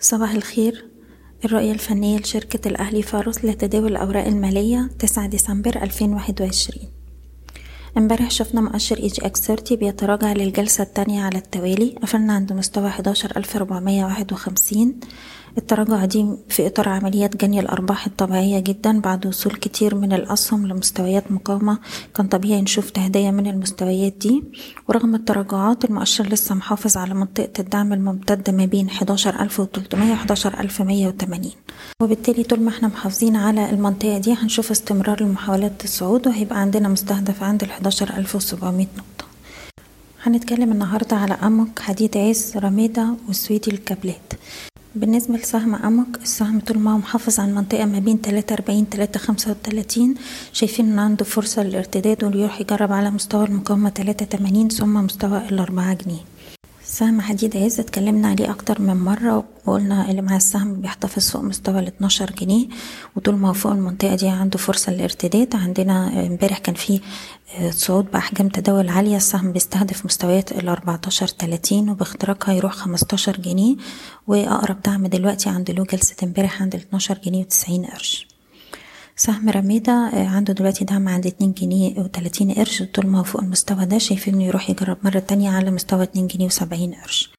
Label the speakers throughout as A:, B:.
A: صباح الخير. الرؤية الفنية لشركة الأهلي فاروس لتداول الأوراق المالية 9 ديسمبر 2021 امبارح شفنا مؤشر EGX 30 بيتراجع للجلسة التانية على التوالي قفلنا عند مستوى 11451 التراجع دي في إطار عمليات جني الأرباح الطبيعية جدا بعد وصول كتير من الأسهم لمستويات مقاومة كان طبيعي نشوف تهدية من المستويات دي. ورغم التراجعات المؤشر لسه محافظ على منطقة الدعم الممتدة ما بين 11300 و 11180 وبالتالي طول ما إحنا محافظين على المنطقة دي هنشوف استمرار المحاولات الصعود وهيبقى عندنا مستهدف عند ال 11700 نقطة. هنتكلم النهاردة على أمك حديد عز رميدة وسويدي الكابلات. بالنسبة لسهم أمك السهم طول ما هو محافظ على المنطقة ما بين تلاتة أربعين تلاتة خمسة وتلاتين. شايفين إن عنده فرصة للارتداد ويروح يجرب على مستوى المقاومة تلاتة تمانين ثم مستوى الأربعة جنيه. سهم حديد عز اتكلمنا عليه أكتر من مرة وقلنا اللي مع السهم بيحتفظ فوق مستوى ال 12 جنيه وطول ما هو فوق المنطقة دي عنده فرصة للارتداد. عندنا امبارح كان في صعود بأحجام تداول عالية. السهم بيستهدف مستويات ال 14 30 وباختراقها يروح 15 جنيه. وأقرب دعم دلوقتي عند له جلسة امبارح عند ال 12 جنيه و90 قرش. سهم رميدة عنده دلوقتي دعم عند اتنين جنيه وتلاتين قرش. طول ما هو فوق المستوى ده شايفين إنه يروح يجرب مرة تانية على مستوى اتنين جنيه وسبعين قرش.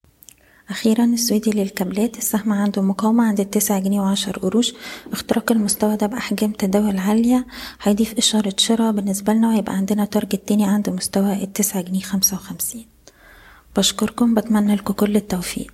A: أخيرا السويدي للكابلات السهم عنده مقاومة عند التسعة جنيه وعشر قروش. اختراق المستوى ده بأحجام تداول عالية. هيضيف إشارة شراء بالنسبة لنا وهيبقى عندنا تارجت تاني عند مستوى التسعة جنيه خمسة وخمسين. بشكركم بتمنى لكم كل التوفيق.